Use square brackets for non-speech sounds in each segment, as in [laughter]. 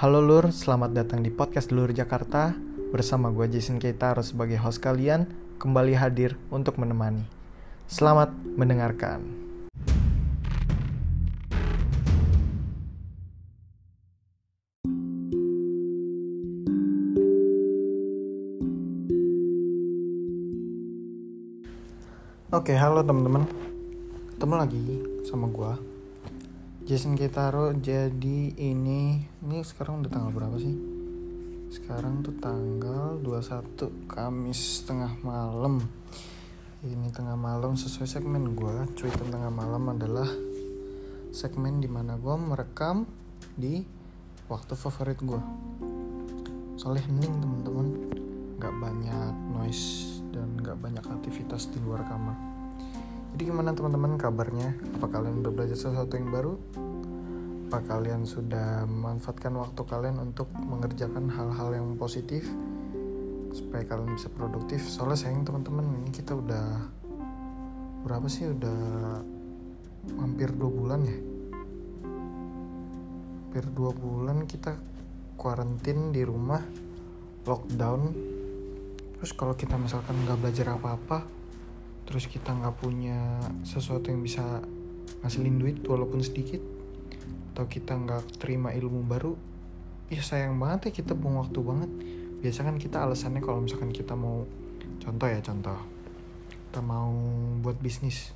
Halo Lur, selamat datang di podcast Lur Jakarta. Bersama gue Jason Keitaro sebagai host kalian Kembali hadir untuk menemani. Selamat mendengarkan. Oke, halo teman-teman. Ketemu lagi sama gue Jason Kitaro jadi ini ini sekarang udah tanggal berapa sih? Sekarang tuh tanggal 21 Kamis tengah malam. Ini tengah malam sesuai segmen gue cuitan tengah malam adalah segmen di mana gue merekam di waktu favorit gue soalnya hening temen-temen nggak banyak noise dan nggak banyak aktivitas di luar kamar jadi gimana teman-teman kabarnya? Apa kalian udah belajar sesuatu yang baru? Apa kalian sudah memanfaatkan waktu kalian untuk mengerjakan hal-hal yang positif supaya kalian bisa produktif? Soalnya sayang teman-teman ini kita udah berapa sih? Udah hampir dua bulan ya. Hampir dua bulan kita kuarantin di rumah, lockdown. Terus kalau kita misalkan nggak belajar apa-apa, terus kita nggak punya sesuatu yang bisa ngasilin duit walaupun sedikit atau kita nggak terima ilmu baru ya sayang banget ya kita buang waktu banget. Biasa kan kita alasannya kalau misalkan kita mau contoh ya contoh. Kita mau buat bisnis.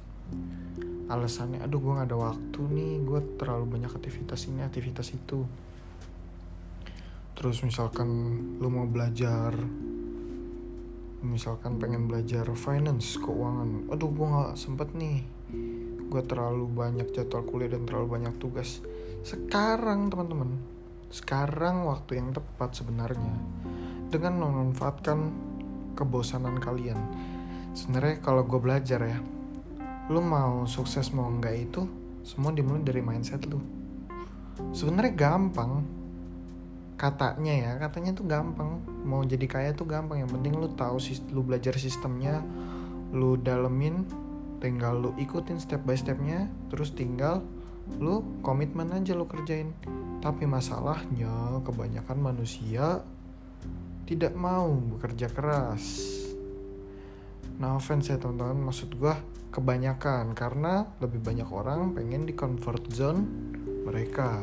Alasannya aduh gue nggak ada waktu nih gue terlalu banyak aktivitas ini aktivitas itu. Terus misalkan lu mau belajar misalkan pengen belajar finance keuangan. Aduh gue nggak sempet nih. Gue terlalu banyak jadwal kuliah dan terlalu banyak tugas. Sekarang teman-teman sekarang waktu yang tepat sebenarnya. Dengan memanfaatkan kebosanan kalian. Sebenarnya kalau gue belajar ya lu mau sukses mau enggak itu semua dimulai dari mindset lu. Sebenarnya gampang katanya ya katanya tuh gampang. Mau jadi kaya tuh gampang yang penting lu tahu lu belajar sistemnya lu dalemin tinggal lu ikutin step by stepnya terus tinggal lu komitmen aja lu kerjain. Tapi masalahnya kebanyakan manusia tidak mau bekerja keras. Nah offense ya teman-teman maksud gua kebanyakan karena lebih banyak orang pengen di comfort zone mereka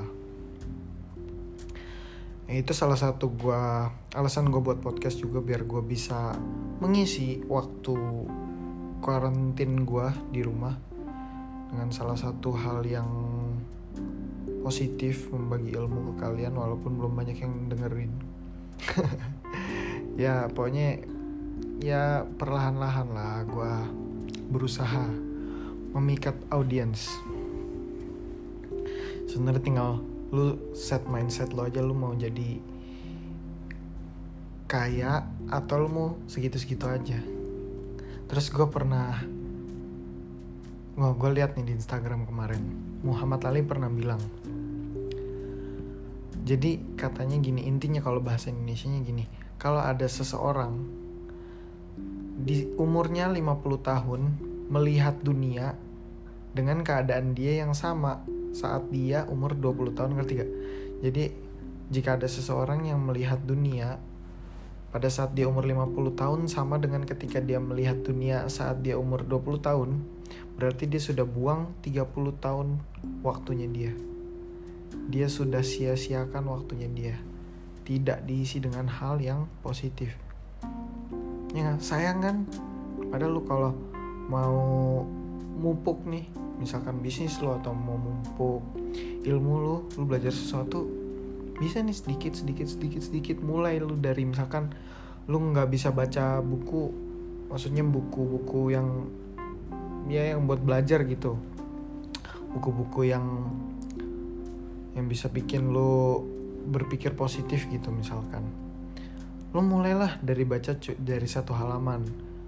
itu salah satu gue alasan gue buat podcast juga biar gue bisa mengisi waktu karantin gue di rumah dengan salah satu hal yang positif membagi ilmu ke kalian walaupun belum banyak yang dengerin. [laughs] Ya pokoknya ya perlahan-lahan lah gue berusaha memikat audiens sebenarnya tinggal lu set mindset lo aja lu mau jadi kaya atau lu mau segitu-segitu aja. Terus gue pernah gue lihat nih di Instagram kemarin Muhammad Ali pernah bilang jadi katanya gini intinya kalau bahasa Indonesia nya gini kalau ada seseorang di umurnya 50 tahun melihat dunia dengan keadaan dia yang sama saat dia umur 20 tahun ngerti gak? Jadi jika ada seseorang yang melihat dunia pada saat dia umur 50 tahun sama dengan ketika dia melihat dunia saat dia umur 20 tahun berarti dia sudah buang 30 tahun waktunya dia. Dia sudah sia-siakan waktunya dia. Tidak diisi dengan hal yang positif. Ya sayang kan? Padahal lu kalau mau mupuk nih misalkan bisnis lo atau mau mumpuk ilmu lo lo belajar sesuatu bisa nih sedikit sedikit sedikit sedikit. Mulai lo dari misalkan lo nggak bisa baca buku maksudnya buku-buku yang ya yang buat belajar gitu. Buku-buku yang yang bisa bikin lo berpikir positif gitu misalkan. Lo mulailah dari baca dari satu halaman.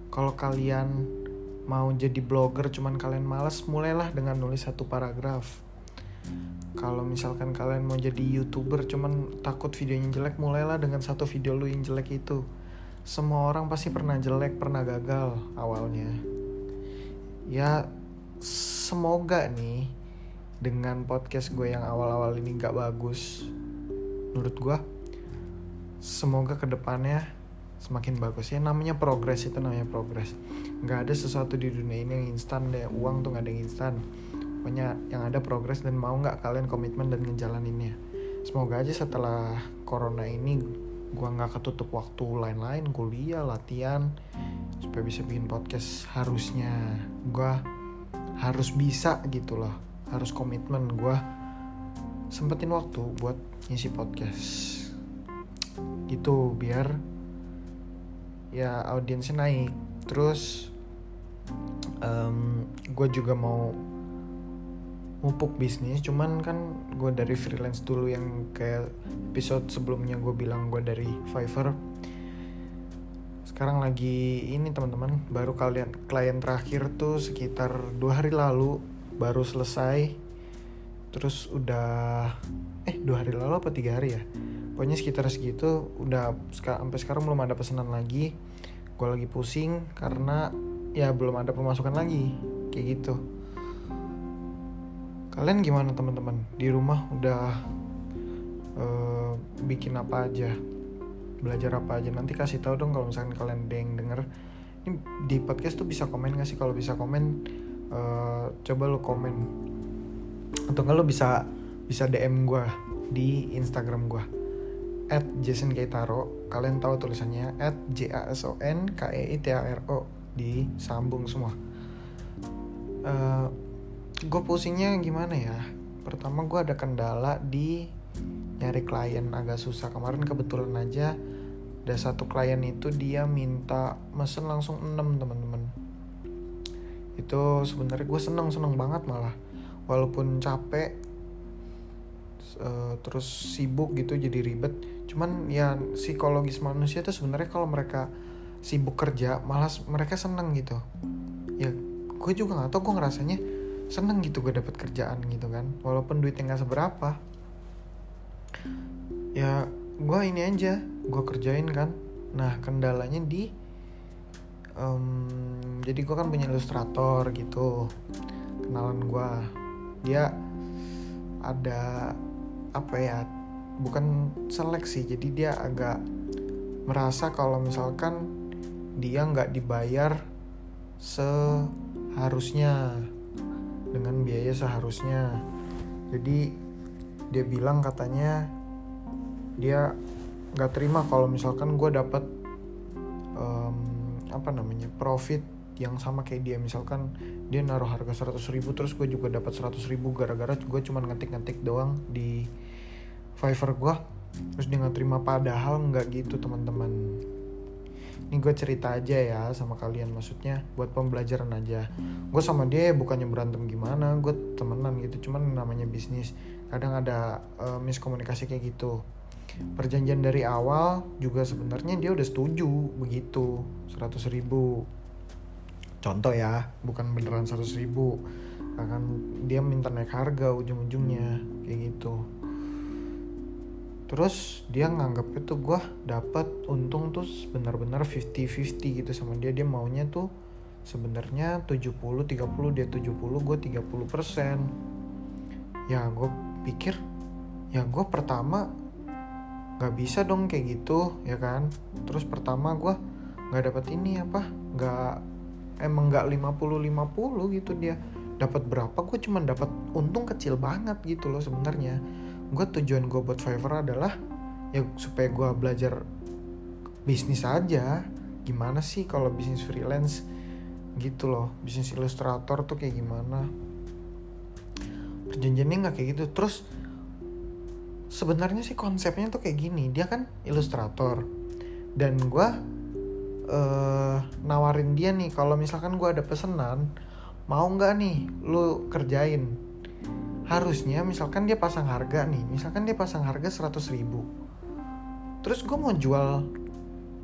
Kalau kalian mau jadi blogger cuman kalian males mulailah dengan nulis satu paragraf. Kalau misalkan kalian mau jadi youtuber cuman takut videonya jelek mulailah dengan satu video lu yang jelek itu. Semua orang pasti pernah jelek pernah gagal awalnya. Ya semoga nih dengan podcast gue yang awal-awal ini gak bagus. Menurut gue semoga ke depannya semakin bagus. Ya namanya progres itu namanya progres nggak ada sesuatu di dunia ini yang instan deh. Uang tuh nggak ada yang instan. Pokoknya yang ada progres dan mau nggak kalian komitmen dan ngejalaninnya. Semoga aja setelah corona ini gua nggak ketutup waktu lain-lain kuliah latihan supaya bisa bikin podcast harusnya. Gua harus bisa gitu loh. Harus komitmen. Gua sempetin waktu buat ngisi podcast. Gitu biar ya audiensnya naik. Terus um, gue juga mau mupuk bisnis cuman kan gue dari freelance dulu yang kayak episode sebelumnya gue bilang gue dari Fiverr. Sekarang lagi ini teman-teman baru kalian klien terakhir tuh sekitar dua hari lalu baru selesai. Terus udah eh dua hari lalu apa tiga hari ya? Pokoknya sekitar segitu udah sampai sekarang belum ada pesanan lagi. Gue lagi pusing karena ya belum ada pemasukan lagi. Kayak gitu. Kalian gimana teman-teman? Di rumah udah uh, bikin apa aja? Belajar apa aja? Nanti kasih tahu dong kalau misalkan kalian ada yang denger. Ini di podcast tuh bisa komen gak sih? Kalau bisa komen uh, coba lo komen. Atau kalau bisa bisa DM gue di Instagram gue at Jason Keitaro. Kalian tahu tulisannya at J A S O N K E I T A R O disambung semua. Uh, eh, gue pusingnya gimana ya? Pertama gue ada kendala di nyari klien. Agak susah. Kemarin kebetulan aja ada satu klien itu dia minta mesen langsung 6 teman-teman. Itu sebenarnya gue seneng seneng banget malah. Walaupun capek uh, terus sibuk gitu jadi ribet. Cuman ya psikologis manusia tuh sebenarnya kalau mereka sibuk kerja malas mereka seneng gitu. Ya gue juga nggak tau gue ngerasanya seneng gitu gue dapet kerjaan gitu kan. Walaupun duitnya nggak seberapa. Ya gue ini aja gue kerjain kan. Nah kendalanya di um, jadi gue kan punya ilustrator gitu. Kenalan gue dia ada apa ya bukan seleksi jadi dia agak merasa kalau misalkan dia nggak dibayar seharusnya dengan biaya seharusnya. Jadi dia bilang katanya dia nggak terima kalau misalkan gue dapat um, apa namanya profit yang sama kayak dia. Misalkan dia naruh harga 100 ribu terus gue juga dapat 100 ribu gara-gara gue cuma ngetik-ngetik doang di Fiverr gue terus dia nggak terima padahal nggak gitu teman-teman ini gue cerita aja ya sama kalian maksudnya buat pembelajaran aja. Gue sama dia bukannya berantem gimana gue temenan gitu cuman namanya bisnis. Kadang ada uh, miskomunikasi kayak gitu. Perjanjian dari awal juga sebenarnya dia udah setuju begitu. 100 ribu. Contoh ya bukan beneran 100 ribu. Akan dia minta naik harga ujung-ujungnya kayak gitu terus dia nganggap itu gue dapat untung tuh benar-benar 50-50 gitu sama dia. Dia maunya tuh sebenarnya 70 30 dia 70 gue 30 persen. Ya gue pikir ya gue pertama nggak bisa dong kayak gitu ya kan? Terus pertama gue nggak dapat ini apa nggak emang nggak 50 50 gitu dia. Dapat berapa? Gue cuma dapat untung kecil banget gitu loh sebenarnya gue tujuan gue buat Fiverr adalah ya supaya gue belajar bisnis aja. Gimana sih kalau bisnis freelance? Gitu loh. Bisnis ilustrator tuh kayak gimana? Perjanjiannya nggak kayak gitu. Terus sebenarnya sih konsepnya tuh kayak gini. Dia kan ilustrator. Dan gue uh, nawarin dia nih kalau misalkan gue ada pesanan mau nggak nih lu kerjain harusnya misalkan dia pasang harga nih misalkan dia pasang harga 100 ribu. Terus gue mau jual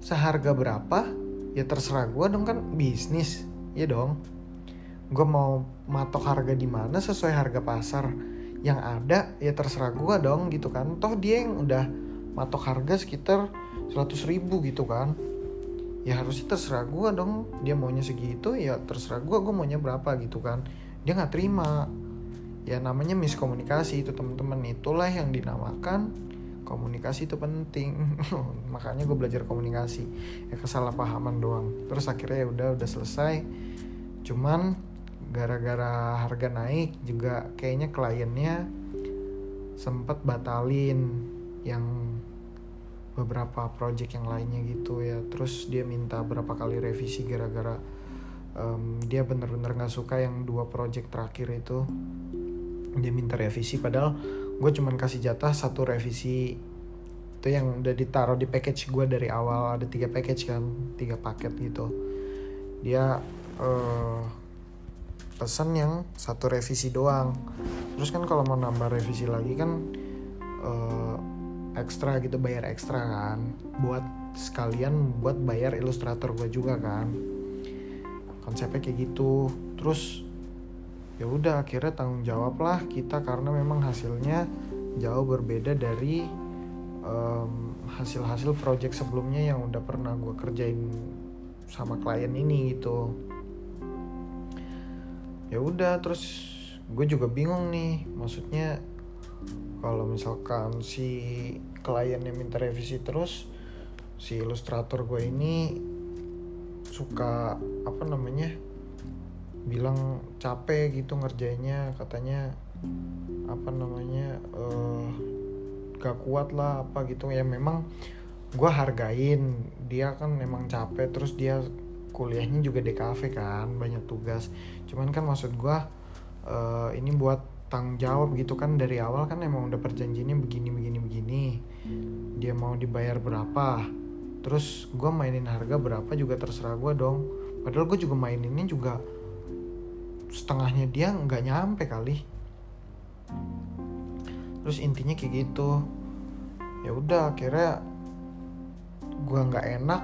seharga berapa? Ya terserah gue dong kan bisnis. Ya dong. Gue mau matok harga di mana sesuai harga pasar. Yang ada ya terserah gue dong gitu kan. Toh dia yang udah matok harga sekitar 100 ribu gitu kan. Ya harusnya terserah gue dong dia maunya segitu ya terserah gue gue maunya berapa gitu kan. Dia nggak terima ya namanya miskomunikasi itu teman-teman. Itulah yang dinamakan komunikasi itu penting. [laughs] Makanya gue belajar komunikasi. Ya kesalahpahaman doang. Terus akhirnya ya udah udah selesai. Cuman gara-gara harga naik juga kayaknya kliennya sempat batalin yang beberapa project yang lainnya gitu ya. Terus dia minta berapa kali revisi gara-gara um, dia bener-bener nggak suka yang dua project terakhir itu dia minta revisi padahal gue cuman kasih jatah satu revisi. Itu yang udah ditaruh di package gue dari awal ada tiga package kan tiga paket gitu. Dia uh, pesan yang satu revisi doang. Terus kan kalau mau nambah revisi lagi kan uh, ekstra gitu bayar ekstra kan. Buat sekalian buat bayar ilustrator gue juga kan. Konsepnya kayak gitu. Terus ya udah akhirnya tanggung jawab lah kita karena memang hasilnya jauh berbeda dari hasil-hasil um, project sebelumnya yang udah pernah gue kerjain sama klien ini gitu. Ya udah terus gue juga bingung nih maksudnya kalau misalkan si klien yang minta revisi terus si ilustrator gue ini suka apa namanya bilang capek gitu ngerjainnya katanya apa namanya uh, gak kuat lah apa gitu. Ya memang gue hargain dia kan memang capek terus dia kuliahnya juga di kafe kan banyak tugas. Cuman kan maksud gue uh, ini buat tanggung jawab gitu kan dari awal kan emang udah perjanjiannya begini begini begini. Dia mau dibayar berapa terus gue mainin harga berapa juga terserah gue dong. Padahal gue juga maininnya juga setengahnya dia nggak nyampe kali. Terus intinya kayak gitu. Ya udah akhirnya gue nggak enak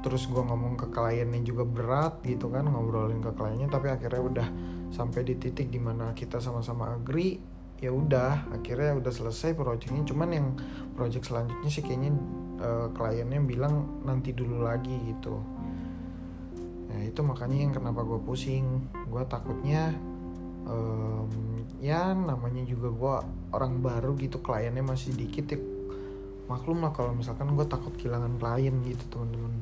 terus gue ngomong ke kliennya juga berat gitu kan ngobrolin ke kliennya tapi akhirnya udah sampai di titik di mana kita sama-sama agree ya udah akhirnya udah selesai projectnya. Cuman yang project selanjutnya sih kayaknya uh, kliennya bilang nanti dulu lagi gitu Nah itu makanya yang kenapa gue pusing. Gue takutnya um, Ya namanya juga gue orang baru gitu Kliennya masih dikit ya. Maklum lah kalau misalkan gue takut kehilangan klien gitu teman-teman.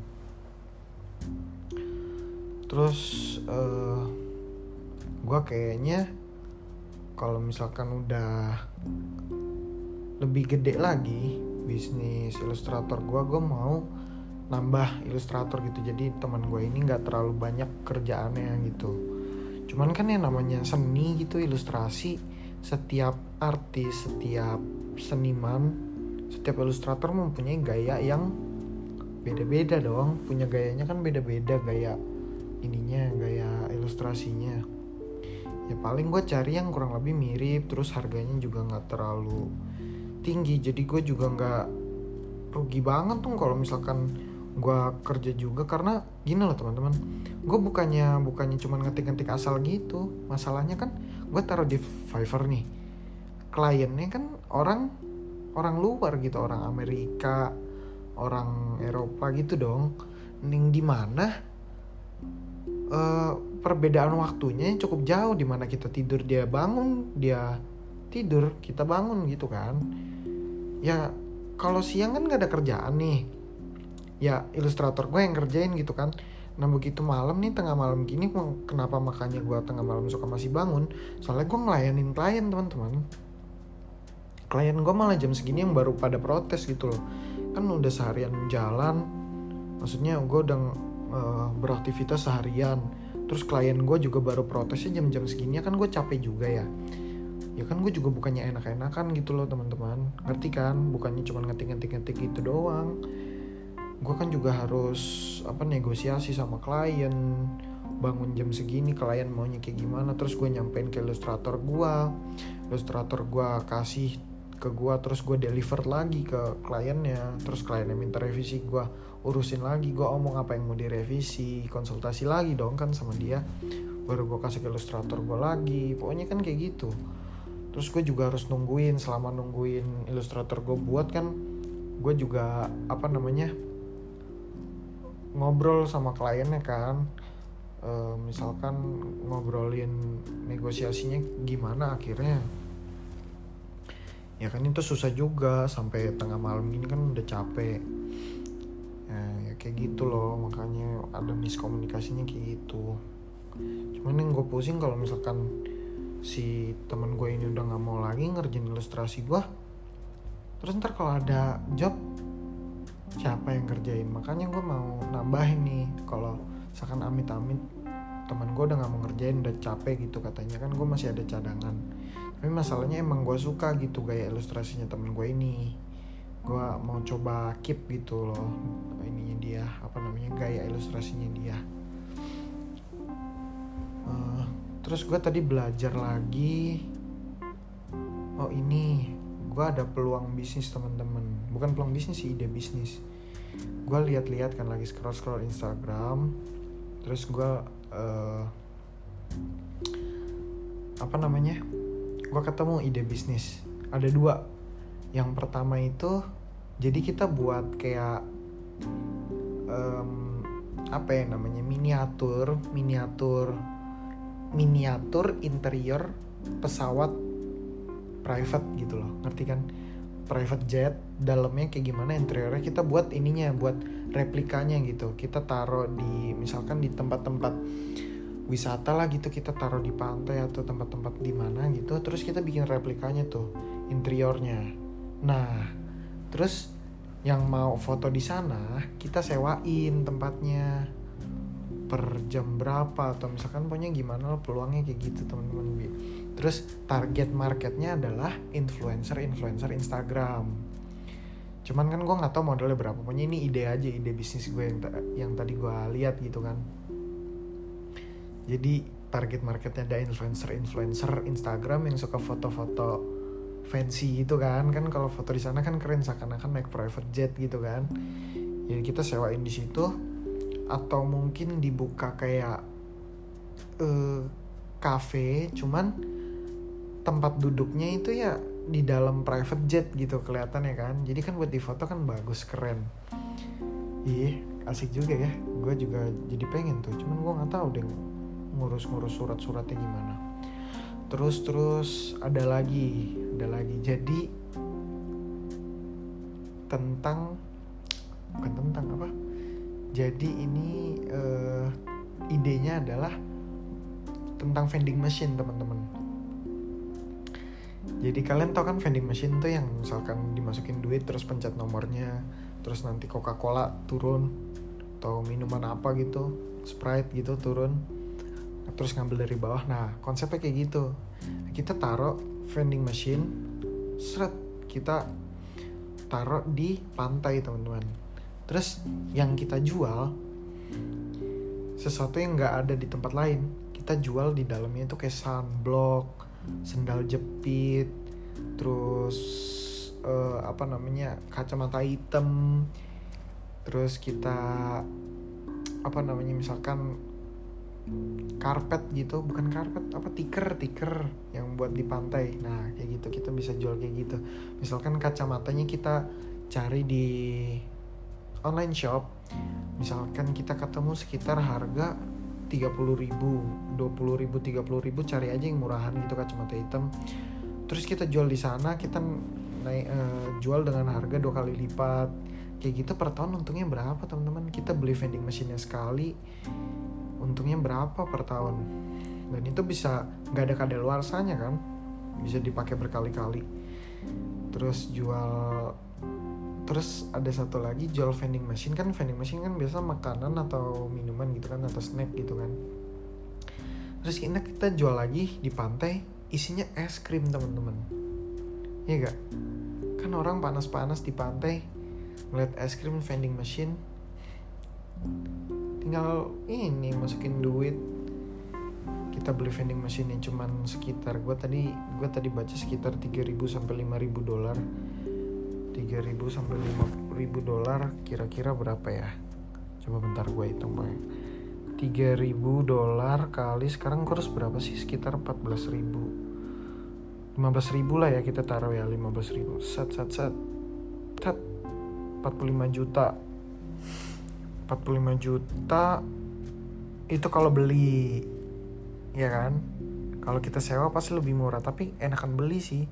Terus uh, eh, Gue kayaknya Kalau misalkan udah Lebih gede lagi Bisnis ilustrator gue Gue mau nambah ilustrator gitu. Jadi teman gue ini nggak terlalu banyak kerjaannya gitu. Cuman kan yang namanya seni gitu ilustrasi setiap artis setiap seniman setiap ilustrator mempunyai gaya yang beda-beda dong. Punya gayanya kan beda-beda gaya ininya gaya ilustrasinya. Ya paling gue cari yang kurang lebih mirip terus harganya juga nggak terlalu tinggi. Jadi gue juga nggak rugi banget tuh kalau misalkan gue kerja juga karena gini loh teman-teman. Gue bukannya bukannya cuma ngetik-ngetik asal gitu. Masalahnya kan gue taruh di Fiverr nih. Kliennya kan orang orang luar gitu orang Amerika orang Eropa gitu dong. Ning di mana uh, perbedaan waktunya cukup jauh di mana kita tidur dia bangun dia tidur kita bangun gitu kan. Ya kalau siang kan gak ada kerjaan nih ya ilustrator gue yang kerjain gitu kan. Nah begitu malam nih tengah malam gini kenapa makanya gue tengah malam suka masih bangun? Soalnya gue ngelayanin klien teman-teman. Klien gue malah jam segini yang baru pada protes gitu loh. Kan udah seharian jalan. Maksudnya gue udah uh, beraktivitas seharian. Terus klien gue juga baru protesnya jam-jam segini kan gue capek juga ya. Ya kan gue juga bukannya enak-enakan gitu loh teman-teman. Ngerti kan? Bukannya cuma ngetik-ngetik-ngetik gitu doang gue kan juga harus apa negosiasi sama klien. Bangun jam segini klien maunya kayak gimana terus gue nyampein ke ilustrator gue ilustrator gue kasih ke gue terus gue deliver lagi ke kliennya. Terus kliennya minta revisi gue urusin lagi. Gue omong apa yang mau direvisi konsultasi lagi dong kan sama dia. Baru gue kasih ke ilustrator gue lagi. Pokoknya kan kayak gitu. Terus gue juga harus nungguin selama nungguin ilustrator gue buat kan gue juga apa namanya ngobrol sama kliennya kan. E, misalkan ngobrolin negosiasinya gimana akhirnya. Ya kan itu susah juga sampai tengah malam gini kan udah capek. Ya, ya kayak gitu loh makanya ada miskomunikasinya kayak gitu. Cuman yang gue pusing kalau misalkan si teman gue ini udah nggak mau lagi ngerjain ilustrasi gue terus ntar kalau ada job siapa yang kerjain makanya gue mau nambahin nih kalau misalkan amit-amit teman gue udah nggak mau ngerjain udah capek gitu katanya. Kan gue masih ada cadangan. Tapi masalahnya emang gue suka gitu gaya ilustrasinya temen gue ini. Gue mau coba keep gitu loh ininya dia apa namanya gaya ilustrasinya dia. Uh, terus gue tadi belajar lagi. Oh ini. Gue ada peluang bisnis teman-teman bukan peluang bisnis sih ide bisnis. Gue lihat-lihat kan lagi scroll scroll Instagram terus gue uh, apa namanya gue ketemu ide bisnis. Ada dua. Yang pertama itu jadi kita buat kayak um, apa ya namanya miniatur miniatur miniatur interior pesawat private gitu loh. Ngerti kan private jet dalamnya kayak gimana interiornya kita buat ininya buat replikanya gitu. Kita taruh di misalkan di tempat-tempat wisata lah gitu kita taruh di pantai atau tempat-tempat di mana gitu terus kita bikin replikanya tuh interiornya. Nah terus yang mau foto di sana kita sewain tempatnya per jam berapa atau misalkan pokoknya gimana lo peluangnya kayak gitu teman-teman terus target marketnya adalah influencer influencer Instagram. Cuman kan gue nggak tahu modelnya berapa pokoknya ini ide aja ide bisnis gue yang yang tadi gue lihat gitu kan. Jadi target marketnya ada influencer influencer Instagram yang suka foto-foto fancy gitu kan. Kan kalau foto di sana kan keren seakan-akan naik private jet gitu kan. Jadi kita sewain di situ atau mungkin dibuka kayak uh, cafe cuman tempat duduknya itu ya di dalam private jet gitu kelihatan ya kan. Jadi kan buat di foto kan bagus keren. Iya asik juga ya. Gue juga jadi pengen tuh cuman gue nggak tahu deh ngurus-ngurus surat-suratnya gimana. Terus terus ada lagi ada lagi. Jadi tentang bukan tentang apa jadi ini uh, idenya adalah tentang vending machine teman-teman. Jadi kalian tau kan vending machine tuh yang misalkan dimasukin duit terus pencet nomornya terus nanti Coca Cola turun atau minuman apa gitu Sprite gitu turun terus ngambil dari bawah. Nah konsepnya kayak gitu. Kita taruh vending machine seret kita taruh di pantai teman-teman terus yang kita jual sesuatu yang nggak ada di tempat lain kita jual di dalamnya itu kayak sunblock sendal jepit terus uh, apa namanya kacamata hitam. Terus kita apa namanya misalkan karpet gitu bukan karpet apa tiker tiker yang buat di pantai. Nah kayak gitu kita bisa jual kayak gitu. Misalkan kacamatanya kita cari di online shop misalkan kita ketemu sekitar harga 30 ribu 20 ribu 30 ribu cari aja yang murahan gitu kacamata hitam. Terus kita jual di sana kita naik uh, jual dengan harga dua kali lipat. Kayak gitu per tahun untungnya berapa teman-teman? Kita beli vending machine sekali untungnya berapa per tahun? Dan itu bisa nggak ada kadaluarsanya kan? Bisa dipakai berkali-kali. Terus jual terus ada satu lagi jual vending machine. Kan vending machine kan biasa makanan atau minuman gitu kan atau snack gitu kan. Terus kita kita jual lagi di pantai isinya es krim teman-teman. Ya gak kan orang panas-panas di pantai ngeliat es krim vending machine. Tinggal ini masukin duit. Kita beli vending machine yang cuman sekitar gue tadi gue tadi baca sekitar 3000 sampai 5000 dolar 3000 sampai 5000 dolar kira-kira berapa ya? Coba bentar gue hitung pak 3000 dolar kali sekarang kurs berapa sih? Sekitar 14000 15000 lah ya kita taruh ya 15000 set set set. Set 45 juta. 45 juta itu kalau beli ya kan kalau kita sewa pasti lebih murah tapi enakan beli sih.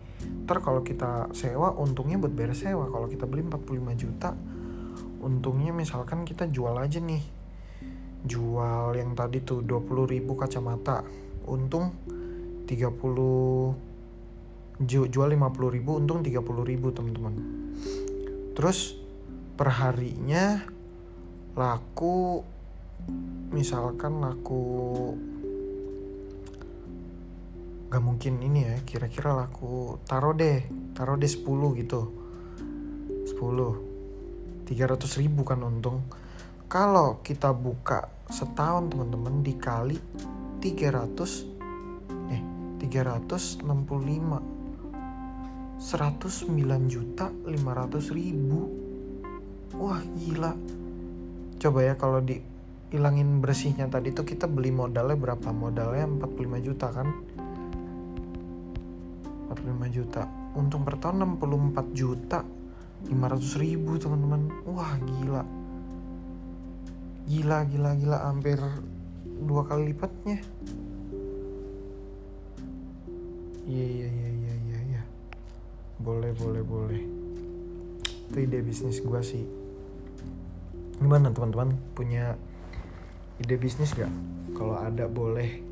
Ntar kalau kita sewa untungnya buat beres sewa. Kalau kita beli 45 juta untungnya misalkan kita jual aja nih. Jual yang tadi tuh 20 ribu kacamata. Untung 30 jual 50 ribu untung 30 ribu teman-teman. Terus perharinya laku misalkan laku gak mungkin ini ya kira-kira laku taruh deh taruh deh 10 gitu. 10 300 ribu kan untung. Kalau kita buka setahun teman-teman dikali 300 eh 365 109 juta 500 ribu. Wah gila. Coba ya kalau di hilangin bersihnya tadi tuh kita beli modalnya berapa? Modalnya 45 juta kan 45 juta. Untung per tahun 64 juta. 500 ribu teman-teman. Wah gila. Gila gila gila. Hampir dua kali lipatnya. Iya iya iya iya iya ya. boleh boleh boleh. Itu ide bisnis gua sih. Gimana teman-teman? Punya ide bisnis gak? Kalau ada boleh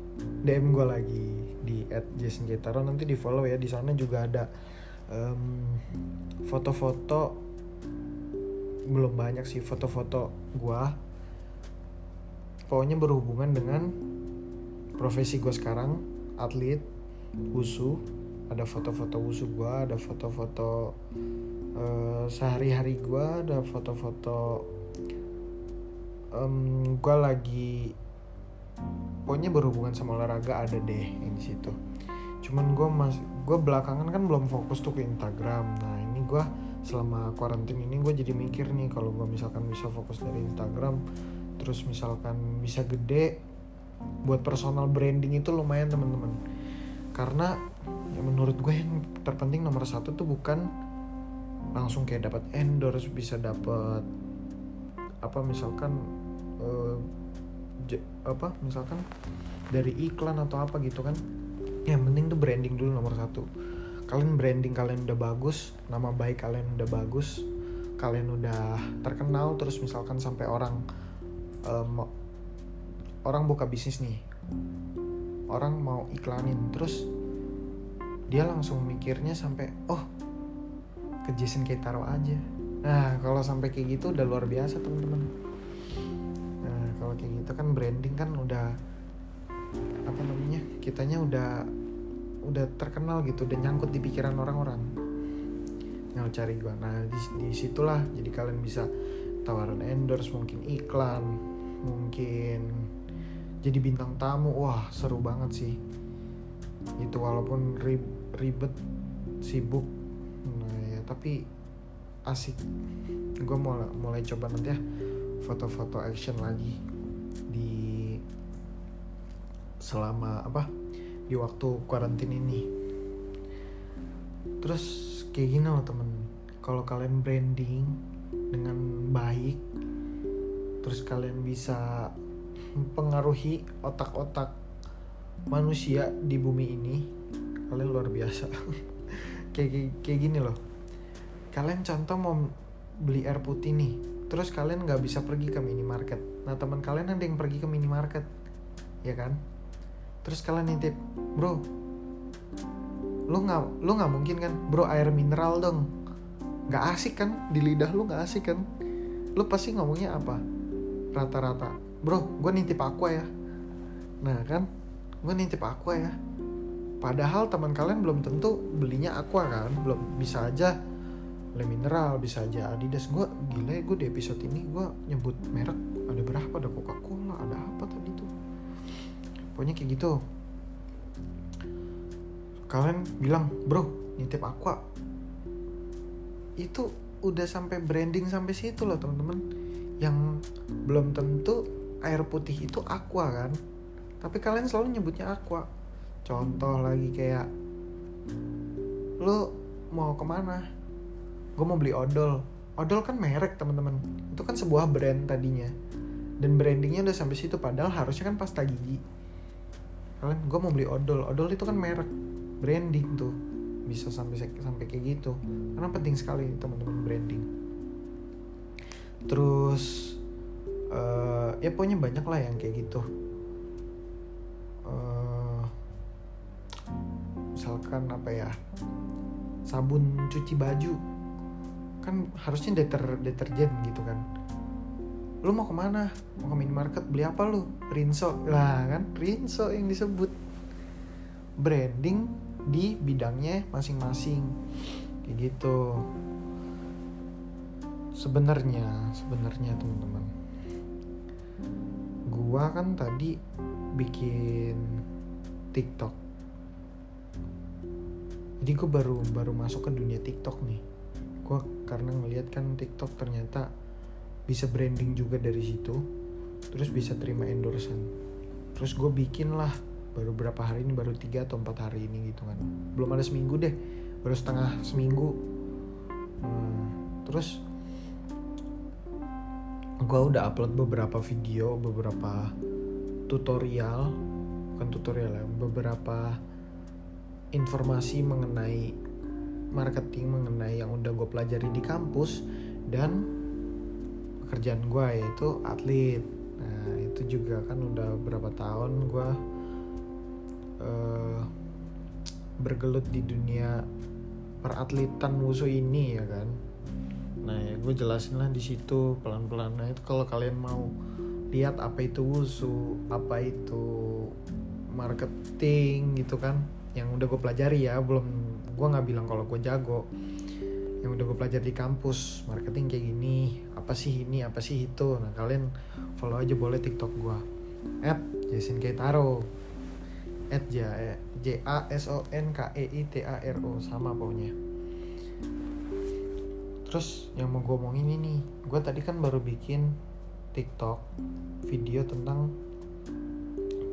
DM gue lagi di Jason Jetaro nanti di follow ya di sana juga ada foto foto-foto belum banyak sih foto-foto gue pokoknya berhubungan dengan profesi gue sekarang atlet wusu. Ada foto-foto wusu gue ada foto-foto uh, sehari-hari gue ada foto-foto um, gue lagi pokoknya berhubungan sama olahraga ada deh yang di situ. Cuman gue mas gue belakangan kan belum fokus tuh ke Instagram. Nah ini gue selama karantin ini gue jadi mikir nih kalau gue misalkan bisa fokus dari Instagram terus misalkan bisa gede buat personal branding itu lumayan teman-teman. Karena ya menurut gue yang terpenting nomor satu tuh bukan langsung kayak dapat endorse bisa dapat apa misalkan uh, apa misalkan dari iklan atau apa gitu kan yang penting tuh branding dulu nomor satu. Kalian branding kalian udah bagus nama baik kalian udah bagus kalian udah terkenal terus misalkan sampai orang um, orang buka bisnis nih orang mau iklanin terus dia langsung mikirnya sampai oh ke Jason Keitaro aja. Nah kalau sampai kayak gitu udah luar biasa teman-teman kalau kayak gitu kan branding kan udah apa namanya kitanya udah udah terkenal gitu udah nyangkut di pikiran orang-orang. Yang cari gua. Nah di, di situlah jadi kalian bisa tawaran endorse mungkin iklan mungkin jadi bintang tamu. Wah seru banget sih. Itu walaupun ribet sibuk. Nah ya tapi asik. Gue mulai mulai coba nanti ya foto-foto action lagi di selama apa di waktu karantin ini. Terus kayak gini loh temen. Kalau kalian branding dengan baik terus kalian bisa mempengaruhi otak-otak manusia di bumi ini kalian luar biasa. [laughs] Kayak kayak gini loh. Kalian contoh mau beli air putih nih terus kalian nggak bisa pergi ke minimarket nah teman kalian ada yang pergi ke minimarket ya kan? Terus kalian nitip bro lu nggak lu nggak mungkin kan bro air mineral dong. Nggak asik kan? Di lidah lu nggak asik kan? Lu pasti ngomongnya apa? Rata-rata bro gue nitip aqua ya. Nah kan? Gue nitip aqua ya. Padahal teman kalian belum tentu belinya aqua kan? Belum bisa aja Le Mineral bisa aja Adidas. Gue gila ya gue di episode ini gue nyebut merek ada berapa? Ada Coca Cola ada apa tadi tuh? Pokoknya kayak gitu. Kalian bilang bro nitip aqua. Itu udah sampai branding sampai situ loh teman-teman. Yang belum tentu air putih itu aqua kan? Tapi kalian selalu nyebutnya aqua. Contoh lagi kayak lo mau ke mana? Gue mau beli odol. Odol kan merek teman-teman. Itu kan sebuah brand tadinya dan brandingnya udah sampai situ padahal harusnya kan pasta gigi. Kalian gue mau beli odol. Odol itu kan merek branding tuh. Bisa sampai sampai kayak gitu. Karena penting sekali teman-teman branding. Terus uh, ya pokoknya banyak lah yang kayak gitu. Uh, misalkan apa ya? Sabun cuci baju. Kan harusnya deter deterjen gitu kan lu mau ke mana? Mau ke minimarket? Beli apa lu? Rinso. Lah kan Rinso yang disebut. Branding di bidangnya masing-masing. Kayak gitu. Sebenarnya sebenarnya teman-teman. Gua kan tadi bikin TikTok. Jadi gue baru baru masuk ke dunia TikTok nih. Gue karena ngeliat kan TikTok ternyata bisa branding juga dari situ. Terus bisa terima endorsement. Terus gue bikin lah baru berapa hari ini baru tiga atau empat hari ini gitu kan. Belum ada seminggu deh baru setengah seminggu. Hmm, terus gue udah upload beberapa video beberapa tutorial bukan tutorial ya beberapa informasi mengenai marketing mengenai yang udah gue pelajari di kampus dan pekerjaan gue yaitu atlet. Nah itu juga kan udah berapa tahun gue uh, bergelut di dunia peratletan musuh ini ya kan? Nah ya gue jelasin lah di situ pelan pelan nah itu kalau kalian mau lihat apa itu wusu apa itu marketing gitu kan yang udah gue pelajari ya belum gue nggak bilang kalau gue jago yang udah gue pelajari di kampus marketing kayak gini apa sih ini apa sih itu. Nah kalian follow aja boleh tiktok gue at Jason Keitaro. At J J A S O N K E I T A R O sama pokoknya. Terus yang mau gue omongin ini gue tadi kan baru bikin tiktok video tentang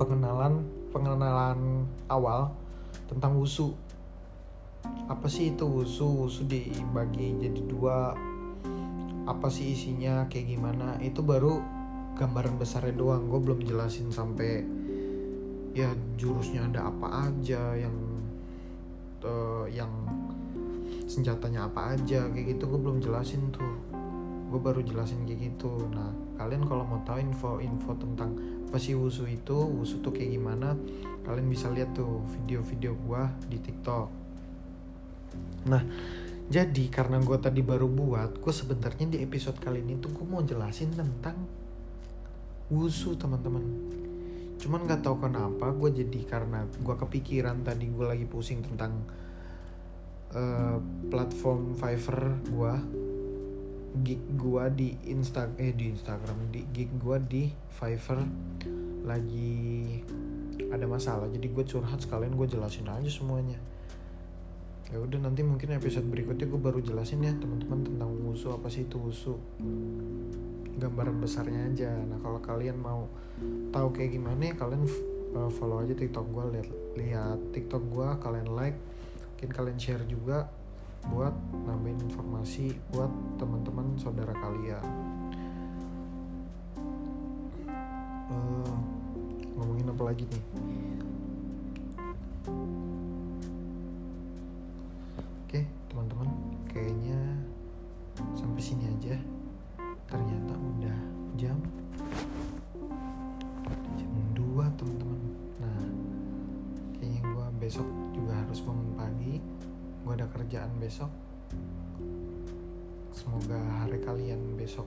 pengenalan pengenalan awal tentang wusu apa sih itu wusu? Wusu dibagi jadi dua. Apa sih isinya? Kayak gimana? Itu baru gambaran besarnya doang. Gue belum jelasin sampai ya jurusnya ada apa aja yang uh, yang senjatanya apa aja kayak gitu. Gue belum jelasin tuh. Gue baru jelasin kayak gitu. Nah kalian kalau mau tahu info-info tentang apa sih wusu itu wusu tuh kayak gimana kalian bisa lihat tuh video-video gue di tiktok Nah, jadi karena gue tadi baru buat, gue sebenarnya di episode kali ini tuh gue mau jelasin tentang wusu teman-teman. Cuman nggak tahu kenapa gue jadi karena gue kepikiran tadi gue lagi pusing tentang uh, platform Fiverr gue gig gue di insta eh di Instagram di gig gue di Fiverr lagi ada masalah jadi gue curhat sekalian gue jelasin aja semuanya ya udah nanti mungkin episode berikutnya gue baru jelasin ya teman-teman tentang wusu apa sih itu wusu gambaran besarnya aja. Nah kalau kalian mau tahu kayak gimana kalian uh, follow aja tiktok gue lihat lihat tiktok gue kalian like mungkin kalian share juga buat nambahin informasi buat teman-teman saudara kalian. Uh, ngomongin apa lagi nih kerjaan besok. Semoga hari kalian besok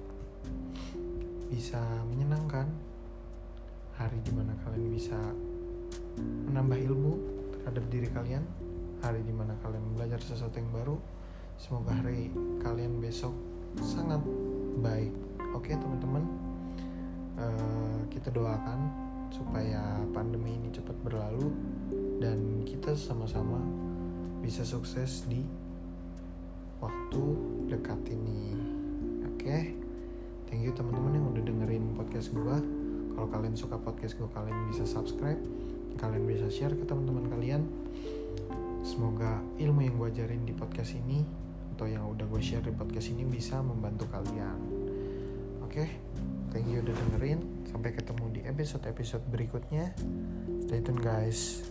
bisa menyenangkan. Hari di mana kalian bisa menambah ilmu terhadap diri kalian. Hari di mana kalian belajar sesuatu yang baru. Semoga hari kalian besok sangat baik. Oke teman-teman. Uh, kita doakan supaya pandemi ini cepat berlalu dan kita sama-sama bisa sukses di waktu dekat ini. Oke? Okay? thank you teman-teman yang udah dengerin podcast gue kalau kalian suka podcast gue kalian bisa subscribe. Kalian bisa share ke teman-teman kalian. Semoga ilmu yang gue ajarin di podcast ini atau yang udah gue share di podcast ini bisa membantu kalian. Oke okay? thank you udah dengerin. Sampai ketemu di episode episode berikutnya. Stay tune guys.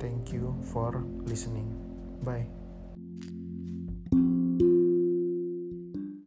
Thank you for listening. Bye